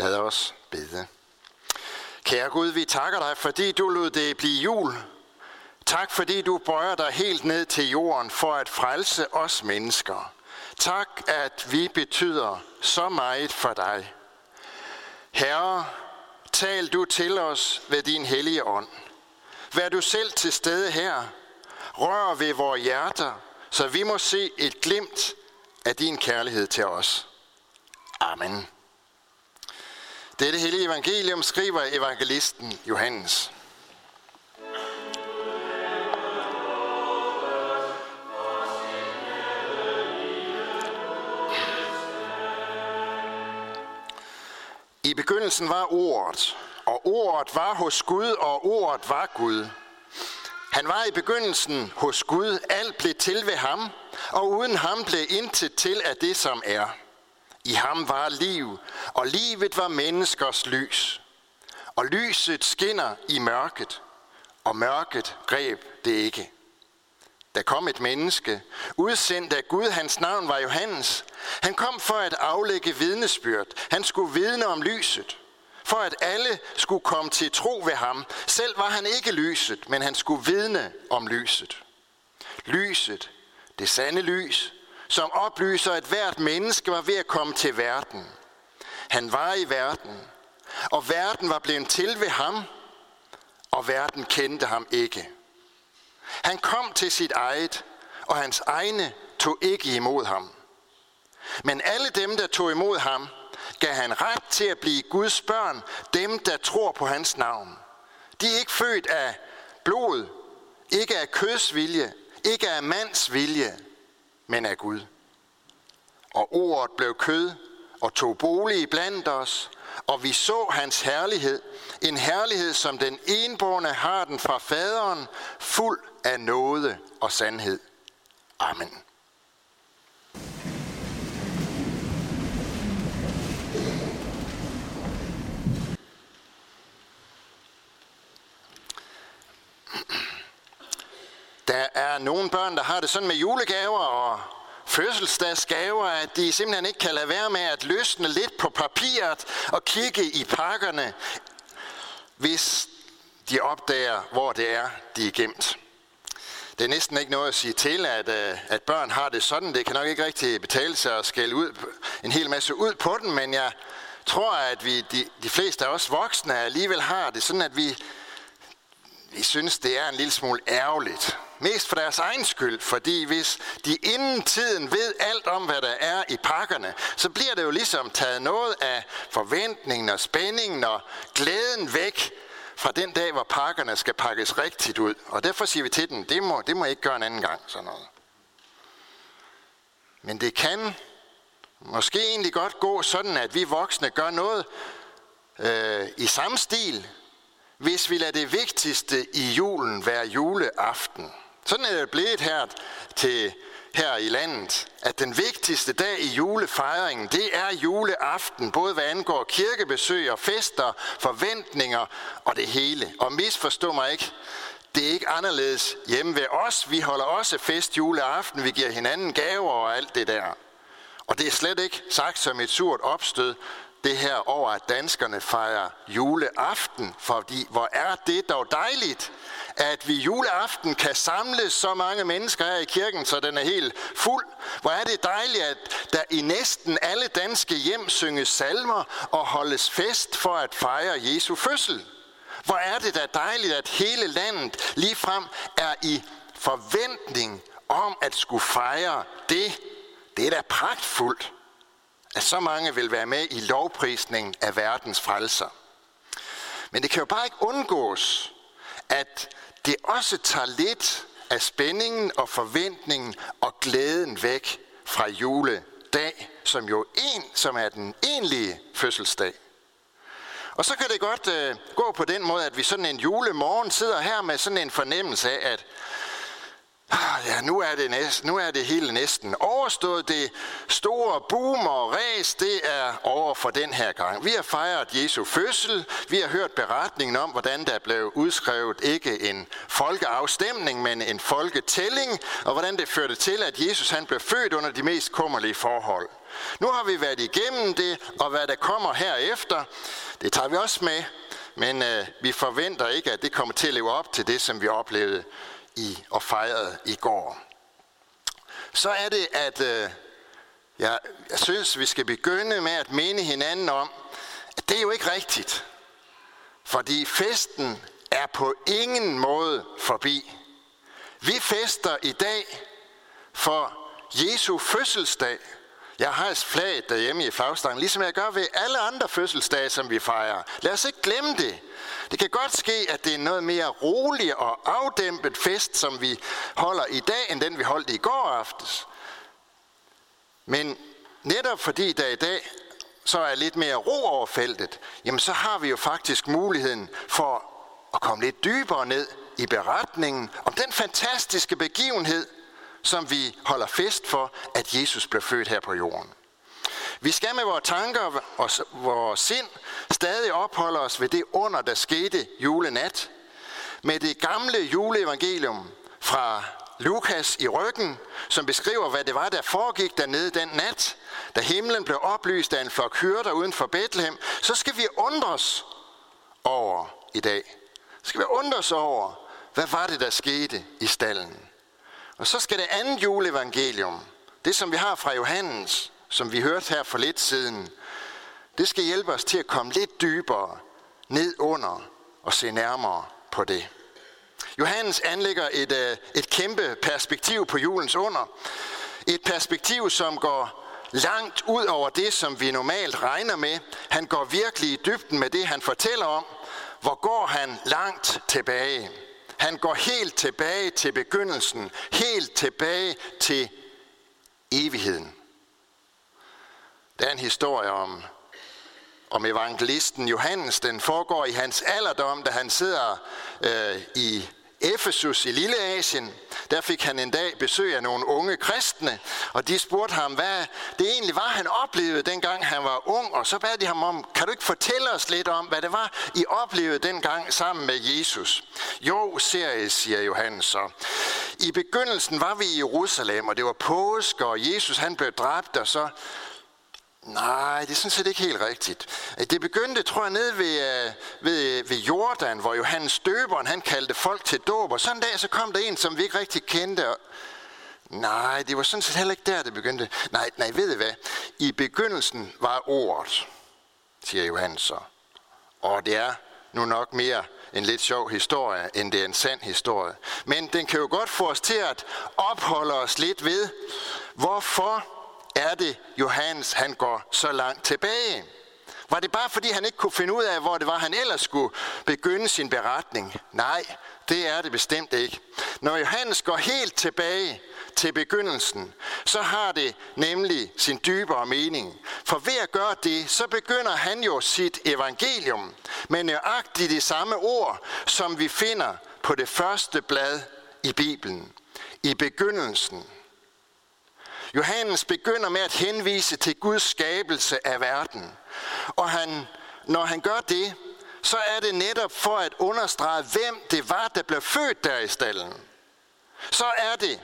Lad os bede. Kære Gud, vi takker dig, fordi du lod det blive jul. Tak, fordi du bøjer dig helt ned til jorden for at frelse os mennesker. Tak, at vi betyder så meget for dig. Herre, tal du til os ved din hellige ånd. Vær du selv til stede her. Rør ved vores hjerter, så vi må se et glimt af din kærlighed til os. Amen. Dette hellige evangelium skriver evangelisten Johannes. I begyndelsen var ordet, og ordet var hos Gud, og ordet var Gud. Han var i begyndelsen hos Gud, alt blev til ved ham, og uden ham blev intet til af det, som er. I ham var liv, og livet var menneskers lys. Og lyset skinner i mørket, og mørket greb det ikke. Der kom et menneske, udsendt af Gud, hans navn var Johannes. Han kom for at aflægge vidnesbyrd. Han skulle vidne om lyset, for at alle skulle komme til tro ved ham. Selv var han ikke lyset, men han skulle vidne om lyset. Lyset, det sande lys, som oplyser, at hvert menneske var ved at komme til verden. Han var i verden, og verden var blevet til ved ham, og verden kendte ham ikke. Han kom til sit eget, og hans egne tog ikke imod ham. Men alle dem, der tog imod ham, gav han ret til at blive Guds børn, dem, der tror på hans navn. De er ikke født af blod, ikke af kødsvilje, ikke af mands vilje, men af Gud. Og ordet blev kød og tog bolig blandt os, og vi så hans herlighed, en herlighed, som den enborne har den fra faderen, fuld af nåde og sandhed. Amen. Der er nogle børn, der har det sådan med julegaver og fødselsdagsgaver, at de simpelthen ikke kan lade være med at løsne lidt på papiret og kigge i pakkerne, hvis de opdager, hvor det er, de er gemt. Det er næsten ikke noget at sige til, at, øh, at børn har det sådan. Det kan nok ikke rigtig betale sig at skælde ud, en hel masse ud på den, men jeg tror, at vi, de, de fleste af os voksne alligevel har det sådan, at vi, vi synes, det er en lille smule ærgerligt. Mest for deres egen skyld, fordi hvis de inden tiden ved alt om, hvad der er i pakkerne, så bliver det jo ligesom taget noget af forventningen og spændingen og glæden væk fra den dag, hvor pakkerne skal pakkes rigtigt ud. Og derfor siger vi til dem, det må, det må ikke gøre en anden gang, sådan noget. Men det kan måske egentlig godt gå sådan, at vi voksne gør noget øh, i samme stil, hvis vi lader det vigtigste i julen være juleaften. Sådan er det blevet her til her i landet, at den vigtigste dag i julefejringen, det er juleaften, både hvad angår kirkebesøg og fester, forventninger og det hele. Og misforstå mig ikke, det er ikke anderledes hjemme ved os. Vi holder også fest juleaften, vi giver hinanden gaver og alt det der. Og det er slet ikke sagt som et surt opstød, det her over, at danskerne fejrer juleaften, fordi hvor er det dog dejligt, at vi juleaften kan samle så mange mennesker her i kirken, så den er helt fuld. Hvor er det dejligt, at der i næsten alle danske hjem synges salmer og holdes fest for at fejre Jesu fødsel. Hvor er det da dejligt, at hele landet ligefrem er i forventning om at skulle fejre det. Det er da pragtfuldt, at så mange vil være med i lovprisningen af verdens frelser. Men det kan jo bare ikke undgås, at det også tager lidt af spændingen og forventningen og glæden væk fra juledag, som jo en, som er den egentlige fødselsdag. Og så kan det godt øh, gå på den måde, at vi sådan en julemorgen sidder her med sådan en fornemmelse af, at Ah, ja, nu er, det næsten, nu er det hele næsten overstået. Det store boom og ræs, det er over for den her gang. Vi har fejret Jesu fødsel. Vi har hørt beretningen om, hvordan der blev udskrevet ikke en folkeafstemning, men en folketælling, og hvordan det førte til, at Jesus han blev født under de mest kummerlige forhold. Nu har vi været igennem det, og hvad der kommer herefter, det tager vi også med. Men øh, vi forventer ikke, at det kommer til at leve op til det, som vi oplevede i og fejrede i går. Så er det, at øh, jeg, jeg synes, vi skal begynde med at mene hinanden om, at det er jo ikke rigtigt. Fordi festen er på ingen måde forbi. Vi fester i dag for Jesu fødselsdag. Jeg har et flag derhjemme i flagstangen, ligesom jeg gør ved alle andre fødselsdage, som vi fejrer. Lad os ikke glemme det. Det kan godt ske, at det er noget mere rolig og afdæmpet fest, som vi holder i dag, end den vi holdt i går aftes. Men netop fordi der i dag så er lidt mere ro over feltet, jamen så har vi jo faktisk muligheden for at komme lidt dybere ned i beretningen om den fantastiske begivenhed, som vi holder fest for, at Jesus blev født her på jorden. Vi skal med vores tanker og vores sind stadig opholde os ved det under, der skete julenat. Med det gamle juleevangelium fra Lukas i ryggen, som beskriver, hvad det var, der foregik dernede den nat, da himlen blev oplyst af en flok hyrder uden for Bethlehem, så skal vi undres over i dag. Så skal vi undres over, hvad var det, der skete i stallen. Og så skal det andet juleevangelium, det som vi har fra Johannes, som vi hørte her for lidt siden, det skal hjælpe os til at komme lidt dybere ned under og se nærmere på det. Johannes anlægger et, øh, et kæmpe perspektiv på julens under. Et perspektiv, som går langt ud over det, som vi normalt regner med. Han går virkelig i dybden med det, han fortæller om. Hvor går han langt tilbage? Han går helt tilbage til begyndelsen, helt tilbage til evigheden. Der er en historie om, om evangelisten Johannes. Den foregår i hans alderdom, da han sidder øh, i Efesus i Lille Asien, der fik han en dag besøg af nogle unge kristne, og de spurgte ham, hvad det egentlig var, han oplevede dengang han var ung, og så bad de ham om, kan du ikke fortælle os lidt om, hvad det var, I oplevede dengang sammen med Jesus? Jo, ser I, siger Johannes så. I begyndelsen var vi i Jerusalem, og det var påske, og Jesus han blev dræbt, og så Nej, det er sådan set ikke helt rigtigt. Det begyndte, tror jeg, nede ved, øh, ved, ved Jordan, hvor Johannes Døberen, han kaldte folk til dåb, og sådan en dag, så kom der en, som vi ikke rigtig kendte, og Nej, det var sådan set heller ikke der, det begyndte. Nej, nej, ved I hvad? I begyndelsen var ordet, siger Johannes så. Og det er nu nok mere en lidt sjov historie, end det er en sand historie. Men den kan jo godt få os til at opholde os lidt ved, hvorfor er det, Johannes han går så langt tilbage? Var det bare fordi, han ikke kunne finde ud af, hvor det var, han ellers skulle begynde sin beretning? Nej, det er det bestemt ikke. Når Johannes går helt tilbage til begyndelsen, så har det nemlig sin dybere mening. For ved at gøre det, så begynder han jo sit evangelium med nøjagtigt de samme ord, som vi finder på det første blad i Bibelen. I begyndelsen Johannes begynder med at henvise til Guds skabelse af verden. Og han, når han gør det, så er det netop for at understrege, hvem det var, der blev født der i stallen. Så er det,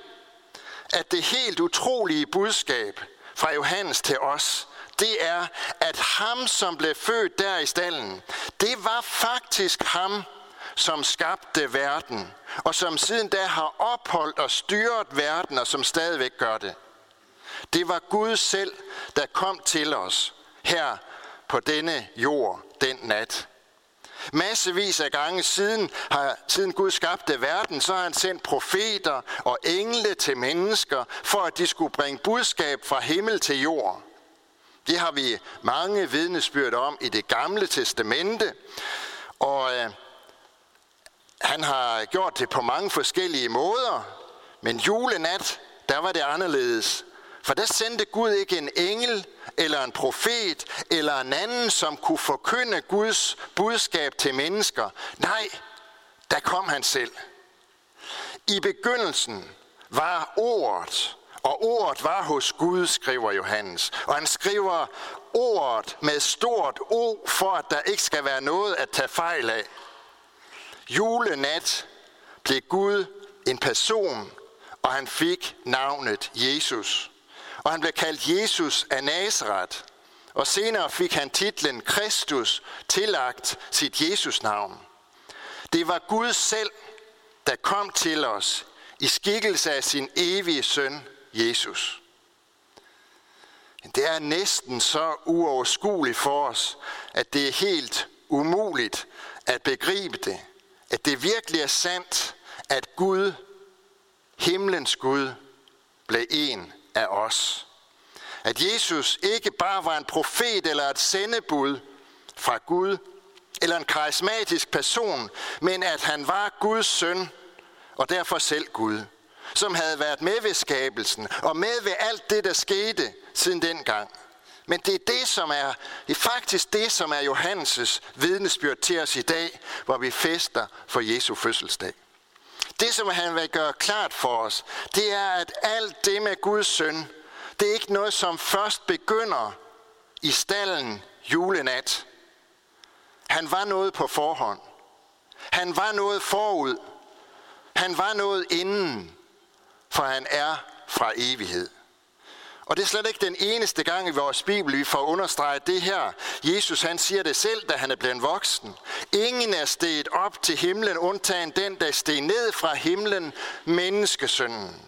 at det helt utrolige budskab fra Johannes til os, det er, at ham, som blev født der i stallen, det var faktisk ham, som skabte verden, og som siden da har opholdt og styret verden, og som stadigvæk gør det. Det var Gud selv, der kom til os her på denne jord den nat. Massevis af gange siden, har, siden Gud skabte verden, så har han sendt profeter og engle til mennesker, for at de skulle bringe budskab fra himmel til jord. Det har vi mange vidnesbyrd om i det gamle testamente, og øh, han har gjort det på mange forskellige måder, men julenat, der var det anderledes. For der sendte Gud ikke en engel, eller en profet, eller en anden, som kunne forkynde Guds budskab til mennesker. Nej, der kom han selv. I begyndelsen var ordet, og ordet var hos Gud, skriver Johannes. Og han skriver ordet med stort O, for at der ikke skal være noget at tage fejl af. Julenat blev Gud en person, og han fik navnet Jesus og han blev kaldt Jesus af Nazareth. Og senere fik han titlen Kristus tillagt sit Jesus-navn. Det var Gud selv, der kom til os i skikkelse af sin evige søn, Jesus. Det er næsten så uoverskueligt for os, at det er helt umuligt at begribe det. At det virkelig er sandt, at Gud, himlens Gud, blev en af os. At Jesus ikke bare var en profet eller et sendebud fra Gud, eller en karismatisk person, men at han var Guds søn, og derfor selv Gud, som havde været med ved skabelsen, og med ved alt det, der skete siden dengang. Men det er det, som er, det er faktisk det, som er Johannes' vidnesbyrd til os i dag, hvor vi fester for Jesu fødselsdag. Det, som han vil gøre klart for os, det er, at alt det med Guds søn, det er ikke noget, som først begynder i stallen julenat. Han var noget på forhånd. Han var noget forud. Han var noget inden, for han er fra evighed. Og det er slet ikke den eneste gang i vores Bibel, vi får understreget det her. Jesus han siger det selv, da han er blevet voksen. Ingen er steget op til himlen, undtagen den, der steg ned fra himlen, menneskesønnen.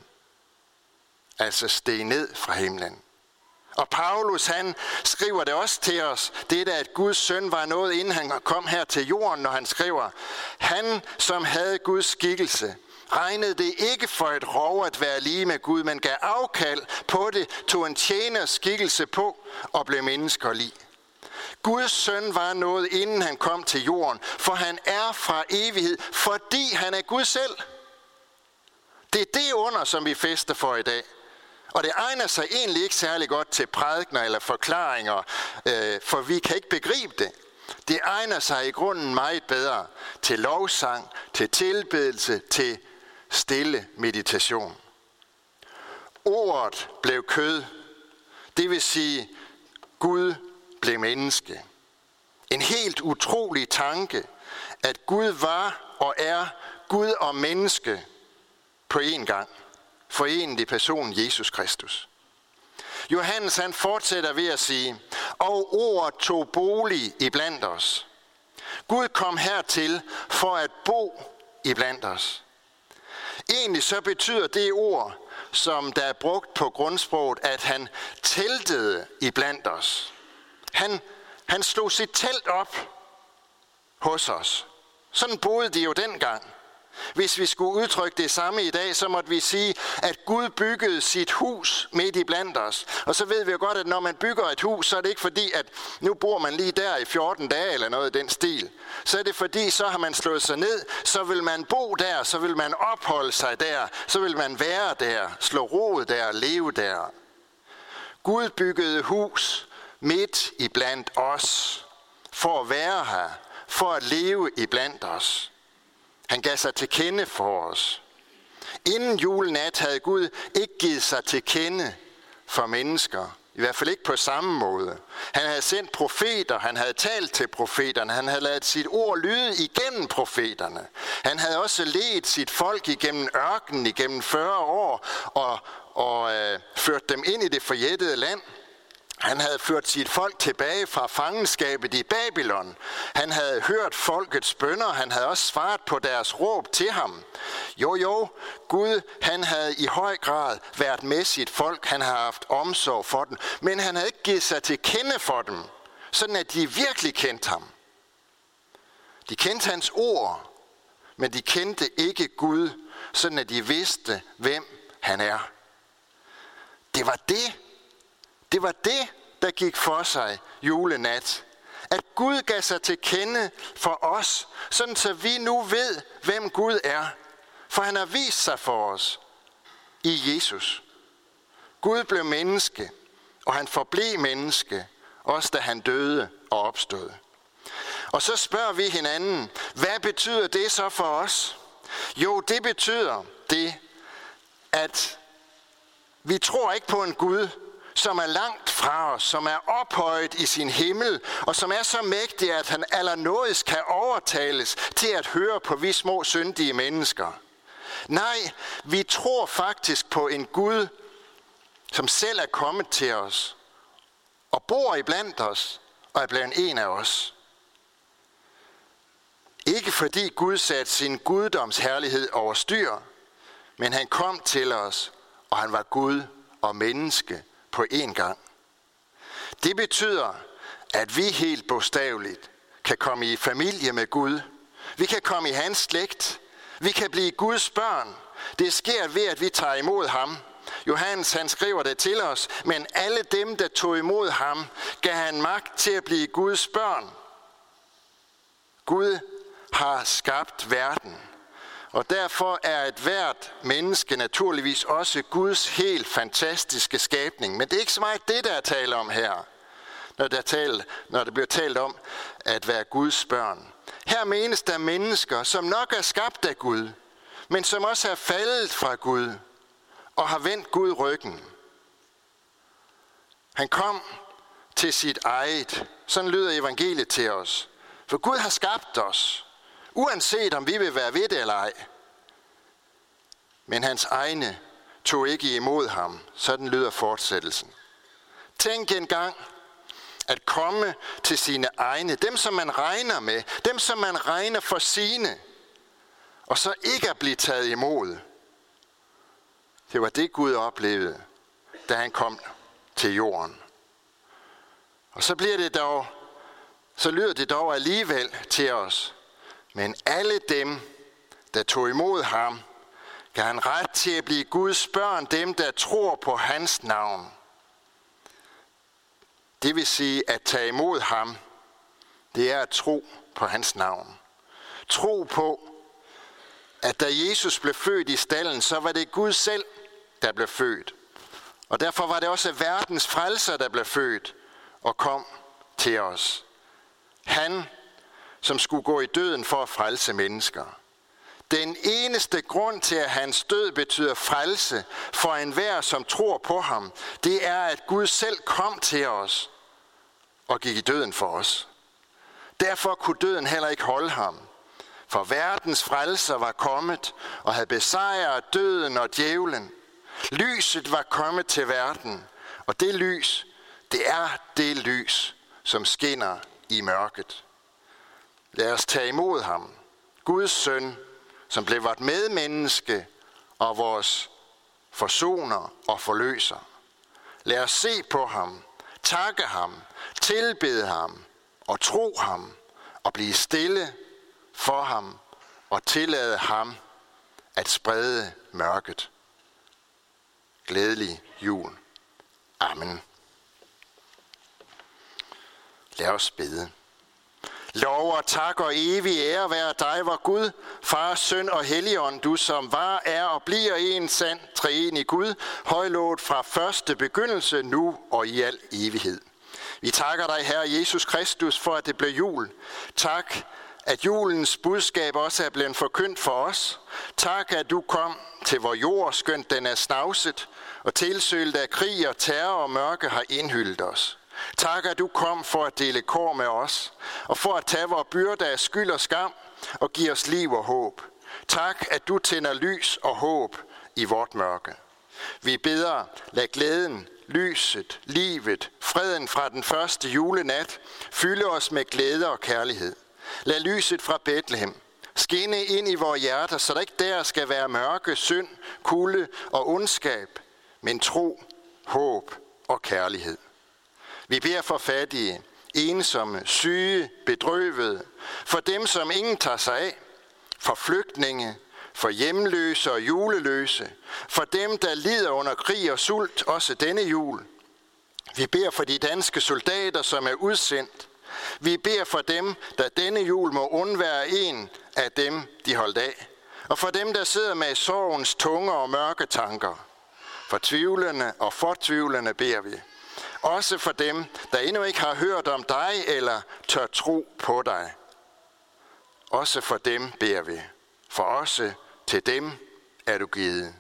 Altså steg ned fra himlen. Og Paulus han skriver det også til os, det der at Guds søn var noget, inden han kom her til jorden, når han skriver, han som havde Guds skikkelse, regnede det ikke for et rov at være lige med Gud, men gav afkald på det, tog en tjener skikkelse på og blev menneskerlig. Guds søn var noget, inden han kom til jorden, for han er fra evighed, fordi han er Gud selv. Det er det under, som vi fester for i dag. Og det egner sig egentlig ikke særlig godt til prædikner eller forklaringer, øh, for vi kan ikke begribe det. Det egner sig i grunden meget bedre til lovsang, til tilbedelse, til stille meditation. Ordet blev kød, det vil sige, Gud blev menneske. En helt utrolig tanke, at Gud var og er Gud og menneske på én gang. Forenet i personen Jesus Kristus. Johannes han fortsætter ved at sige, og ordet tog bolig i blandt os. Gud kom hertil for at bo i blandt os. Egentlig så betyder det ord, som der er brugt på grundsproget, at han teltede i blandt os. Han, han slog sit telt op hos os. Sådan boede de jo dengang. Hvis vi skulle udtrykke det samme i dag, så måtte vi sige, at Gud byggede sit hus midt i blandt os. Og så ved vi jo godt, at når man bygger et hus, så er det ikke fordi, at nu bor man lige der i 14 dage eller noget i den stil. Så er det fordi, så har man slået sig ned, så vil man bo der, så vil man opholde sig der, så vil man være der, slå rod der, leve der. Gud byggede hus midt i blandt os, for at være her, for at leve i blandt os. Han gav sig til kende for os. Inden julenat havde Gud ikke givet sig til kende for mennesker. I hvert fald ikke på samme måde. Han havde sendt profeter, han havde talt til profeterne, han havde lavet sit ord lyde igennem profeterne. Han havde også ledt sit folk igennem ørkenen igennem 40 år og, og øh, ført dem ind i det forjættede land. Han havde ført sit folk tilbage fra fangenskabet i Babylon. Han havde hørt folkets bønder. Han havde også svaret på deres råb til ham. Jo, jo, Gud, han havde i høj grad været med sit folk. Han havde haft omsorg for dem. Men han havde ikke givet sig til kende for dem, sådan at de virkelig kendte ham. De kendte hans ord, men de kendte ikke Gud, sådan at de vidste, hvem han er. Det var det, det var det, der gik for sig julenat. At Gud gav sig til kende for os, sådan så vi nu ved, hvem Gud er. For han har vist sig for os i Jesus. Gud blev menneske, og han forblev menneske, også da han døde og opstod. Og så spørger vi hinanden, hvad betyder det så for os? Jo, det betyder det, at vi tror ikke på en Gud, som er langt fra os, som er ophøjet i sin himmel, og som er så mægtig, at han allernådigst kan overtales til at høre på vi små syndige mennesker. Nej, vi tror faktisk på en Gud, som selv er kommet til os, og bor i blandt os, og er blevet en af os. Ikke fordi Gud satte sin guddomsherlighed over styr, men han kom til os, og han var Gud og menneske på én gang. Det betyder, at vi helt bogstaveligt kan komme i familie med Gud. Vi kan komme i hans slægt. Vi kan blive Guds børn. Det sker ved, at vi tager imod ham. Johannes han skriver det til os, men alle dem, der tog imod ham, gav han magt til at blive Guds børn. Gud har skabt verden. Og derfor er et hvert menneske naturligvis også Guds helt fantastiske skabning. Men det er ikke så meget det, der er tale om her, når der, tale, når der bliver talt om at være Guds børn. Her menes der mennesker, som nok er skabt af Gud, men som også er faldet fra Gud og har vendt Gud ryggen. Han kom til sit eget. Sådan lyder evangeliet til os. For Gud har skabt os, uanset om vi vil være ved det eller ej. Men hans egne tog ikke imod ham. Sådan lyder fortsættelsen. Tænk engang at komme til sine egne, dem som man regner med, dem som man regner for sine, og så ikke at blive taget imod. Det var det Gud oplevede, da han kom til jorden. Og så bliver det dog, så lyder det dog alligevel til os. Men alle dem, der tog imod ham, gav han ret til at blive Guds børn, dem der tror på hans navn. Det vil sige, at tage imod ham, det er at tro på hans navn. Tro på, at da Jesus blev født i stallen, så var det Gud selv, der blev født. Og derfor var det også verdens frelser, der blev født og kom til os. Han, som skulle gå i døden for at frelse mennesker. Den eneste grund til, at hans død betyder frelse for enhver, som tror på ham, det er, at Gud selv kom til os og gik i døden for os. Derfor kunne døden heller ikke holde ham. For verdens frelser var kommet og havde besejret døden og djævlen. Lyset var kommet til verden, og det lys, det er det lys, som skinner i mørket. Lad os tage imod ham, Guds søn, som blev vort medmenneske og vores forsoner og forløser. Lad os se på ham, takke ham, tilbede ham og tro ham og blive stille for ham og tillade ham at sprede mørket. Glædelig jul. Amen. Lad os bede. Lov og tak og evig ære være dig, vor Gud, Far, Søn og Helligånd, du som var, er og bliver en sand i Gud, højlået fra første begyndelse, nu og i al evighed. Vi takker dig, Herre Jesus Kristus, for at det blev jul. Tak, at julens budskab også er blevet forkyndt for os. Tak, at du kom til vor jord, skønt den er snavset, og tilsølet af krig og terror og mørke har indhyldet os. Tak, at du kom for at dele kår med os, og for at tage vores byrde af skyld og skam, og give os liv og håb. Tak, at du tænder lys og håb i vort mørke. Vi beder, lad glæden, lyset, livet, freden fra den første julenat fylde os med glæde og kærlighed. Lad lyset fra Bethlehem skinne ind i vores hjerter, så der ikke der skal være mørke, synd, kulde og ondskab, men tro, håb og kærlighed. Vi beder for fattige, ensomme, syge, bedrøvede, for dem, som ingen tager sig af, for flygtninge, for hjemløse og juleløse, for dem, der lider under krig og sult, også denne jul. Vi beder for de danske soldater, som er udsendt. Vi beder for dem, der denne jul må undvære en af dem, de holdt af. Og for dem, der sidder med sorgens tunge og mørke tanker. For tvivlende og fortvivlende beder vi. Også for dem, der endnu ikke har hørt om dig eller tør tro på dig. Også for dem beder vi. For også til dem er du givet.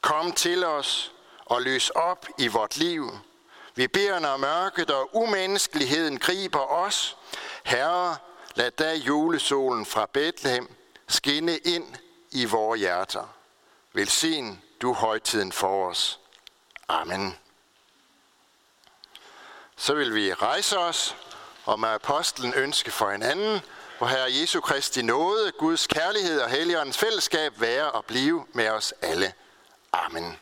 Kom til os og lys op i vort liv. Vi beder, når mørket og umenneskeligheden griber os. Herre, lad da julesolen fra Bethlehem skinne ind i vores hjerter. Velsign du højtiden for os. Amen. Så vil vi rejse os og med apostlen ønske for hinanden, hvor Herre Jesu Kristi nåde, Guds kærlighed og Helligåndens fællesskab være og blive med os alle. Amen.